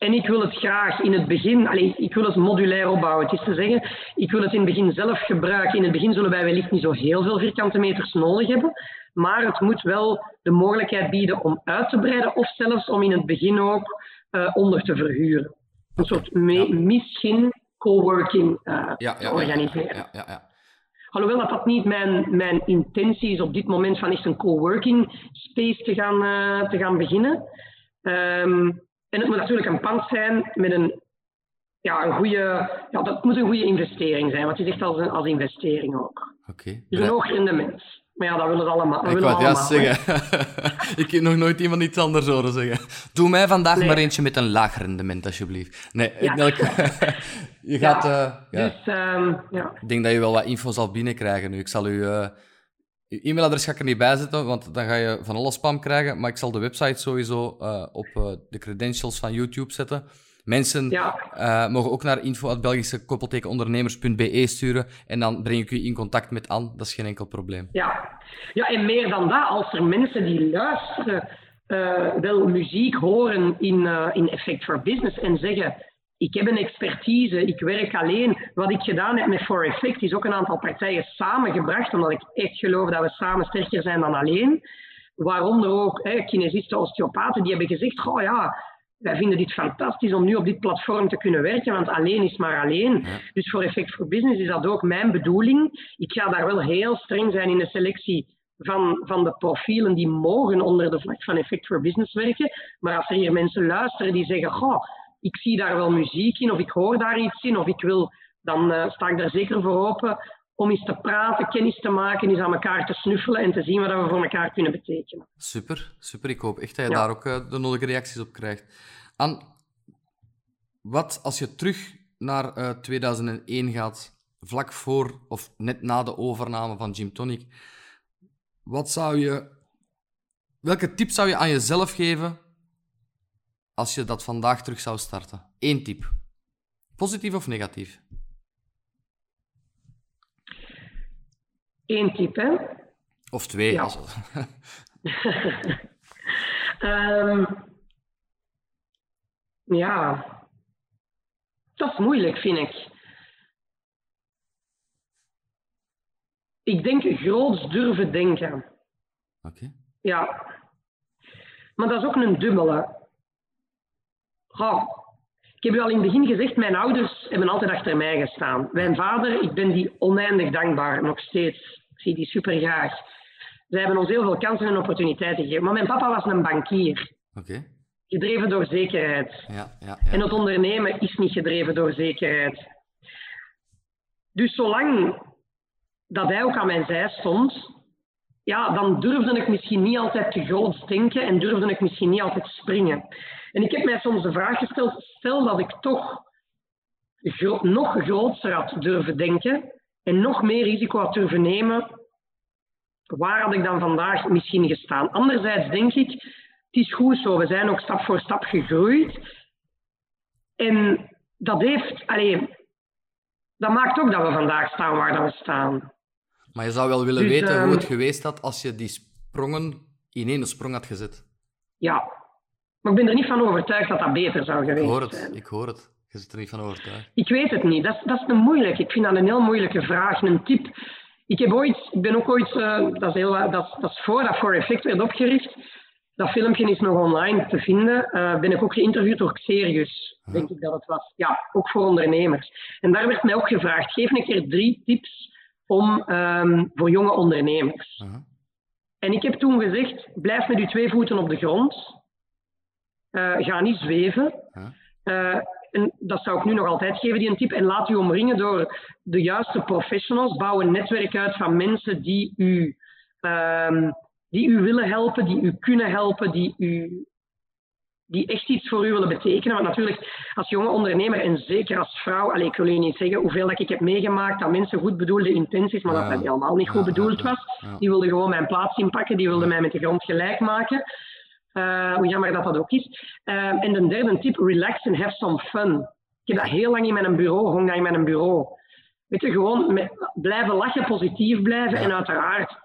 En ik wil het graag in het begin, allez, ik wil het modulair opbouwen. Het is te zeggen, ik wil het in het begin zelf gebruiken. In het begin zullen wij wellicht niet zo heel veel vierkante meters nodig hebben. Maar het moet wel de mogelijkheid bieden om uit te breiden of zelfs om in het begin ook uh, onder te verhuren. Een soort ja. misschien coworking uh, ja, ja, organiseren. Ja, ja, ja, Alhoewel dat dat niet mijn, mijn intentie is op dit moment van echt een coworking space te gaan, uh, te gaan beginnen. Um, en het moet natuurlijk een pand zijn met een, ja, een goede, ja, dat moet een goede investering zijn, want het is echt als, een, als investering ook. Oké. Okay. Dus een hoog rendement. Maar ja, dat willen ze allemaal. ik wou ja zeggen. ik heb nog nooit iemand iets anders horen zeggen. Doe mij vandaag maar eentje met een laag rendement, alsjeblieft. Nee, ja. je gaat... Uh, ja. Dus, um, ja. Ik denk dat je wel wat info zal binnenkrijgen nu. Ik zal u... Uh, uw e-mailadres ga ik er niet bij zetten, want dan ga je van alle spam krijgen. Maar ik zal de website sowieso uh, op de credentials van YouTube zetten. Mensen ja. uh, mogen ook naar info.belgischekoppeltekenondernemers.be sturen en dan breng ik u in contact met Anne. Dat is geen enkel probleem. Ja, ja en meer dan dat, als er mensen die luisteren wel muziek horen in, in Effect for Business en zeggen ik heb een expertise, ik werk alleen. Wat ik gedaan heb met For Effect is ook een aantal partijen samengebracht, omdat ik echt geloof dat we samen sterker zijn dan alleen. Waaronder ook hè, kinesisten, osteopaten, die hebben gezegd, oh ja, wij vinden dit fantastisch om nu op dit platform te kunnen werken, want alleen is maar alleen. Dus voor Effect for Business is dat ook mijn bedoeling. Ik ga daar wel heel streng zijn in de selectie van, van de profielen die mogen onder de vlag van Effect for Business werken. Maar als er hier mensen luisteren die zeggen, goh, ik zie daar wel muziek in, of ik hoor daar iets in, of ik wil, dan uh, sta ik daar zeker voor open om eens te praten, kennis te maken, eens aan elkaar te snuffelen en te zien wat we voor elkaar kunnen betekenen. Super, super. Ik hoop echt dat je daar ook uh, de nodige reacties op krijgt. An, wat als je terug naar uh, eh, 2001 gaat, vlak voor of net na de overname van Jim Tonic, wat zou je, welke tip zou je aan jezelf geven als je dat vandaag terug zou starten? Eén tip. Positief of negatief? Eén tip, hè? Of twee. Ja. Als... um, ja, dat is moeilijk, vind ik. Ik denk groots durven denken. Oké. Ja. Maar dat is ook een dubbele. Oh. Ik heb u al in het begin gezegd, mijn ouders hebben altijd achter mij gestaan. Mijn vader, ik ben die oneindig dankbaar, nog steeds. Ik zie die super graag. Zij hebben ons heel veel kansen en opportuniteiten gegeven. Maar mijn papa was een bankier. Oké gedreven door zekerheid. Ja, ja, ja. En het ondernemen is niet gedreven door zekerheid. Dus zolang dat hij ook aan mijn zij stond, ja, dan durfde ik misschien niet altijd te groot denken en durfde ik misschien niet altijd springen. En ik heb mij soms de vraag gesteld, stel dat ik toch gro nog groter had durven denken en nog meer risico had durven nemen, waar had ik dan vandaag misschien gestaan? Anderzijds denk ik, het is goed zo. We zijn ook stap voor stap gegroeid. En dat heeft, alleen, dat maakt ook dat we vandaag staan waar we staan. Maar je zou wel willen dus, weten hoe ehm, het geweest had als je die sprongen in één sprong had gezet. Ja, maar ik ben er niet van overtuigd dat dat beter zou geweest ik hoor het, zijn. Ik hoor het. Je zit er niet van overtuigd. Ik weet het niet. Dat is, dat is een moeilijk. Ik vind dat een heel moeilijke vraag. Een tip. Ik heb ooit, ik ben ook ooit, uh, dat, is heel, dat, dat is voor dat For Effect werd opgericht, dat filmpje is nog online te vinden. Uh, ben ik ook geïnterviewd door Xerius, denk ik dat het was. Ja, ook voor ondernemers. En daar werd mij ook gevraagd, geef een keer drie tips om, um, voor jonge ondernemers. Uh -huh. En ik heb toen gezegd, blijf met uw twee voeten op de grond. Uh, ga niet zweven. Uh, en dat zou ik nu nog altijd geven, die een tip. En laat u omringen door de juiste professionals. Bouw een netwerk uit van mensen die u... Um, die u willen helpen, die u kunnen helpen, die, u, die echt iets voor u willen betekenen. Want natuurlijk, als jonge ondernemer en zeker als vrouw, allez, ik wil u niet zeggen hoeveel dat ik heb meegemaakt dat mensen goed bedoelde intenties, maar dat dat helemaal niet goed bedoeld was. Die wilden gewoon mijn plaats inpakken, die wilden mij met de grond gelijk maken. Uh, hoe jammer dat dat ook is. Uh, en de derde tip, relax and have some fun. Ik heb dat heel lang in mijn bureau, hong dat in mijn bureau. Weet je, gewoon met, blijven lachen, positief blijven en uiteraard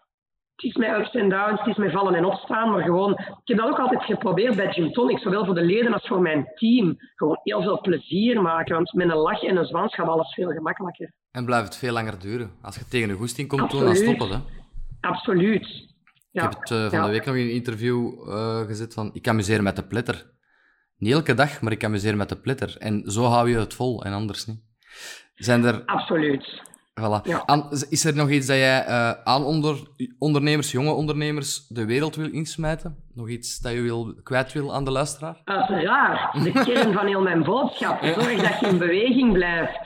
het is met ups en downs, het is met vallen en opstaan, maar gewoon, ik heb dat ook altijd geprobeerd bij Gym Tonic, zowel voor de leden als voor mijn team. Gewoon heel veel plezier maken, want met een lach en een zwans gaat alles veel gemakkelijker. En blijft het veel langer duren. Als je tegen een goesting komt dan stopt het, hè? Absoluut. Ik heb het uh, van de week nog in een interview uh, gezet van, ik amuseer met de pletter. Niet elke dag, maar ik amuseer met de pletter. En zo hou je het vol, en anders niet. Zijn er... Absoluut. Voilà. Ja. is er nog iets dat jij uh, aan onder, ondernemers, jonge ondernemers, de wereld wil insmijten? Nog iets dat je wil, kwijt wil aan de luisteraar? Uiteraard. De kern van heel mijn boodschap. Zorg dat je in beweging blijft.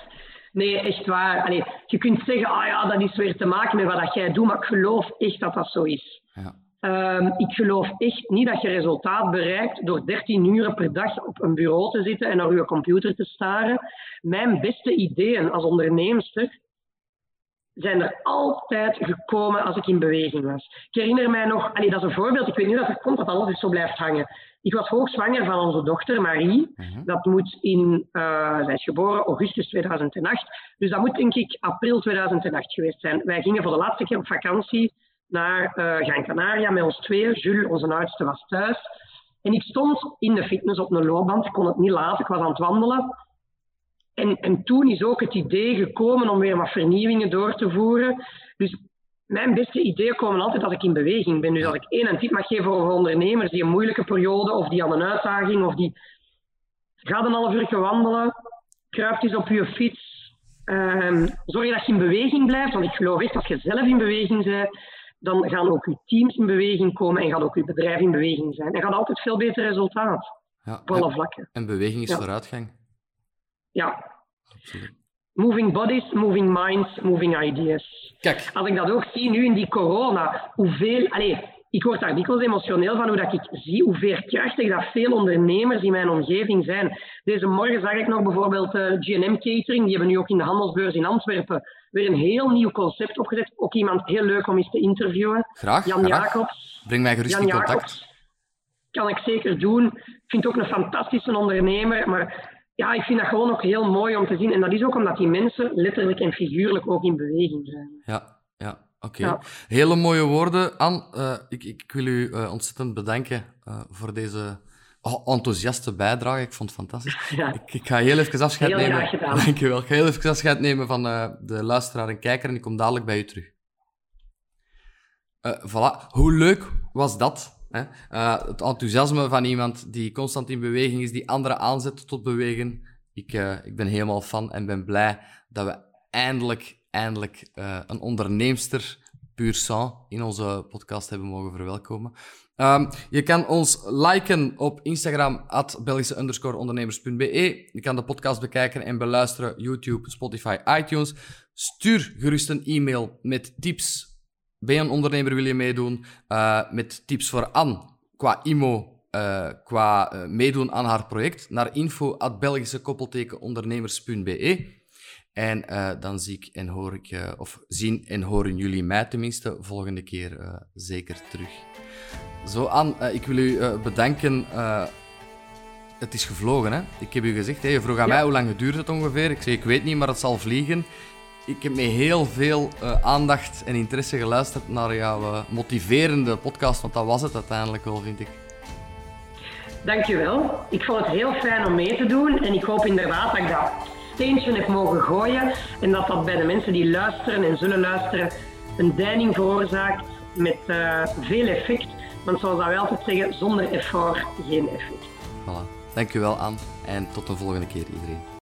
Nee, echt waar. Allee, je kunt zeggen, ah ja, dat is weer te maken met wat jij doet, maar ik geloof echt dat dat zo is. Ja. Um, ik geloof echt niet dat je resultaat bereikt door 13 uur per dag op een bureau te zitten en naar je computer te staren. Mijn beste ideeën als onderneemster zijn er altijd gekomen als ik in beweging was. Ik herinner mij nog, allee, dat is een voorbeeld, ik weet niet of het komt dat alles zo blijft hangen. Ik was hoogzwanger van onze dochter Marie. Mhm. Dat moet in, uh, zij is geboren augustus 2008, dus dat moet denk ik april 2008 geweest zijn. Wij gingen voor de laatste keer op vakantie naar uh, Gran Canaria met ons twee. Jules, onze oudste, was thuis. En ik stond in de fitness op een loopband, ik kon het niet laten, ik was aan het wandelen. En, en toen is ook het idee gekomen om weer wat vernieuwingen door te voeren. Dus mijn beste ideeën komen altijd als ik in beweging ben. Dus als ik één en tip mag geven over ondernemers die een moeilijke periode of die aan een uitdaging of die... Ga een half uur wandelen, kruipt eens op je fiets. Um, zorg dat je in beweging blijft, want ik geloof echt als je zelf in beweging bent, dan gaan ook je teams in beweging komen en gaat ook je bedrijf in beweging zijn. En gaat altijd veel beter resultaat. Ja, op alle vlakken. En beweging is vooruitgang. Ja. Absoluut. Moving bodies, moving minds, moving ideas. Kijk. Als ik dat ook zie nu in die corona, hoeveel... Allez, ik word daar dikwijls emotioneel van hoe dat ik zie hoe veerkrachtig dat veel ondernemers in mijn omgeving zijn. Deze morgen zag ik nog bijvoorbeeld uh, eh, G&M Catering, die hebben nu ook in de handelsbeurs in Antwerpen weer een heel nieuw concept opgezet. Ook iemand heel leuk om eens te interviewen. Graag. Jan Jacobs. Breng mij gerust Jan in contact. Jacobs. Kan ik zeker doen. Ik vind het ook een fantastische ondernemer, maar ja, ik vind dat gewoon ook heel mooi om te zien. En dat is ook omdat die mensen letterlijk en figuurlijk ook in beweging zijn. Ja, ja. Oké. Hele mooie woorden. Anne, uh, ik, ik, wil u uh, ontzettend bedanken uh, voor deze oh, enthousiaste bijdrage. Ik vond het fantastisch. Ja. Ik, ik, ga heel even afscheid heel nemen. Dankjewel. Ik ga heel even afscheid nemen van de luisteraar en kijker en ik kom dadelijk bij u terug. voilà. Hoe leuk was dat? Hè? het enthousiasme van iemand die constant in beweging is, die anderen aanzet tot bewegen. Ik, ik ben helemaal fan en ben blij dat we eindelijk eindelijk uh, een onderneemster puur sang in onze podcast hebben mogen verwelkomen. Um, je kan ons liken op Instagram, at Belgische underscore ondernemers.be. Je kan de podcast bekijken en beluisteren, YouTube, Spotify, iTunes. Stuur gerust een e-mail met tips. Ben je een ondernemer, wil je meedoen? Uh, met tips voor Anne qua IMO, uh, qua meedoen aan haar project, naar info at Belgische ondernemers.be. En uh, dan zie ik en hoor ik, uh, of zien en horen jullie mij tenminste volgende keer uh, zeker terug. Zo, Anne, ik wil u bedanken. het is gevlogen, hè? Ik heb u gezegd, hè, je vroeg aan ja. mij hoe lang duurt het ongeveer. Ik zei, ik weet niet, maar het zal vliegen. Ik heb met heel veel aandacht en interesse geluisterd naar jouw motiverende podcast, want dat was het uiteindelijk wel, vind ik. Dankjewel. Ik vond het heel fijn om mee te doen en ik hoop inderdaad dat ik dat steentje heb mogen gooien. En dat dat bij de mensen die luisteren en zullen luisteren een deining veroorzaakt met uh, veel effect. Want zoals wij altijd zeggen, zonder effort geen effect. Voilà. Dankjewel Anne en tot de volgende keer iedereen.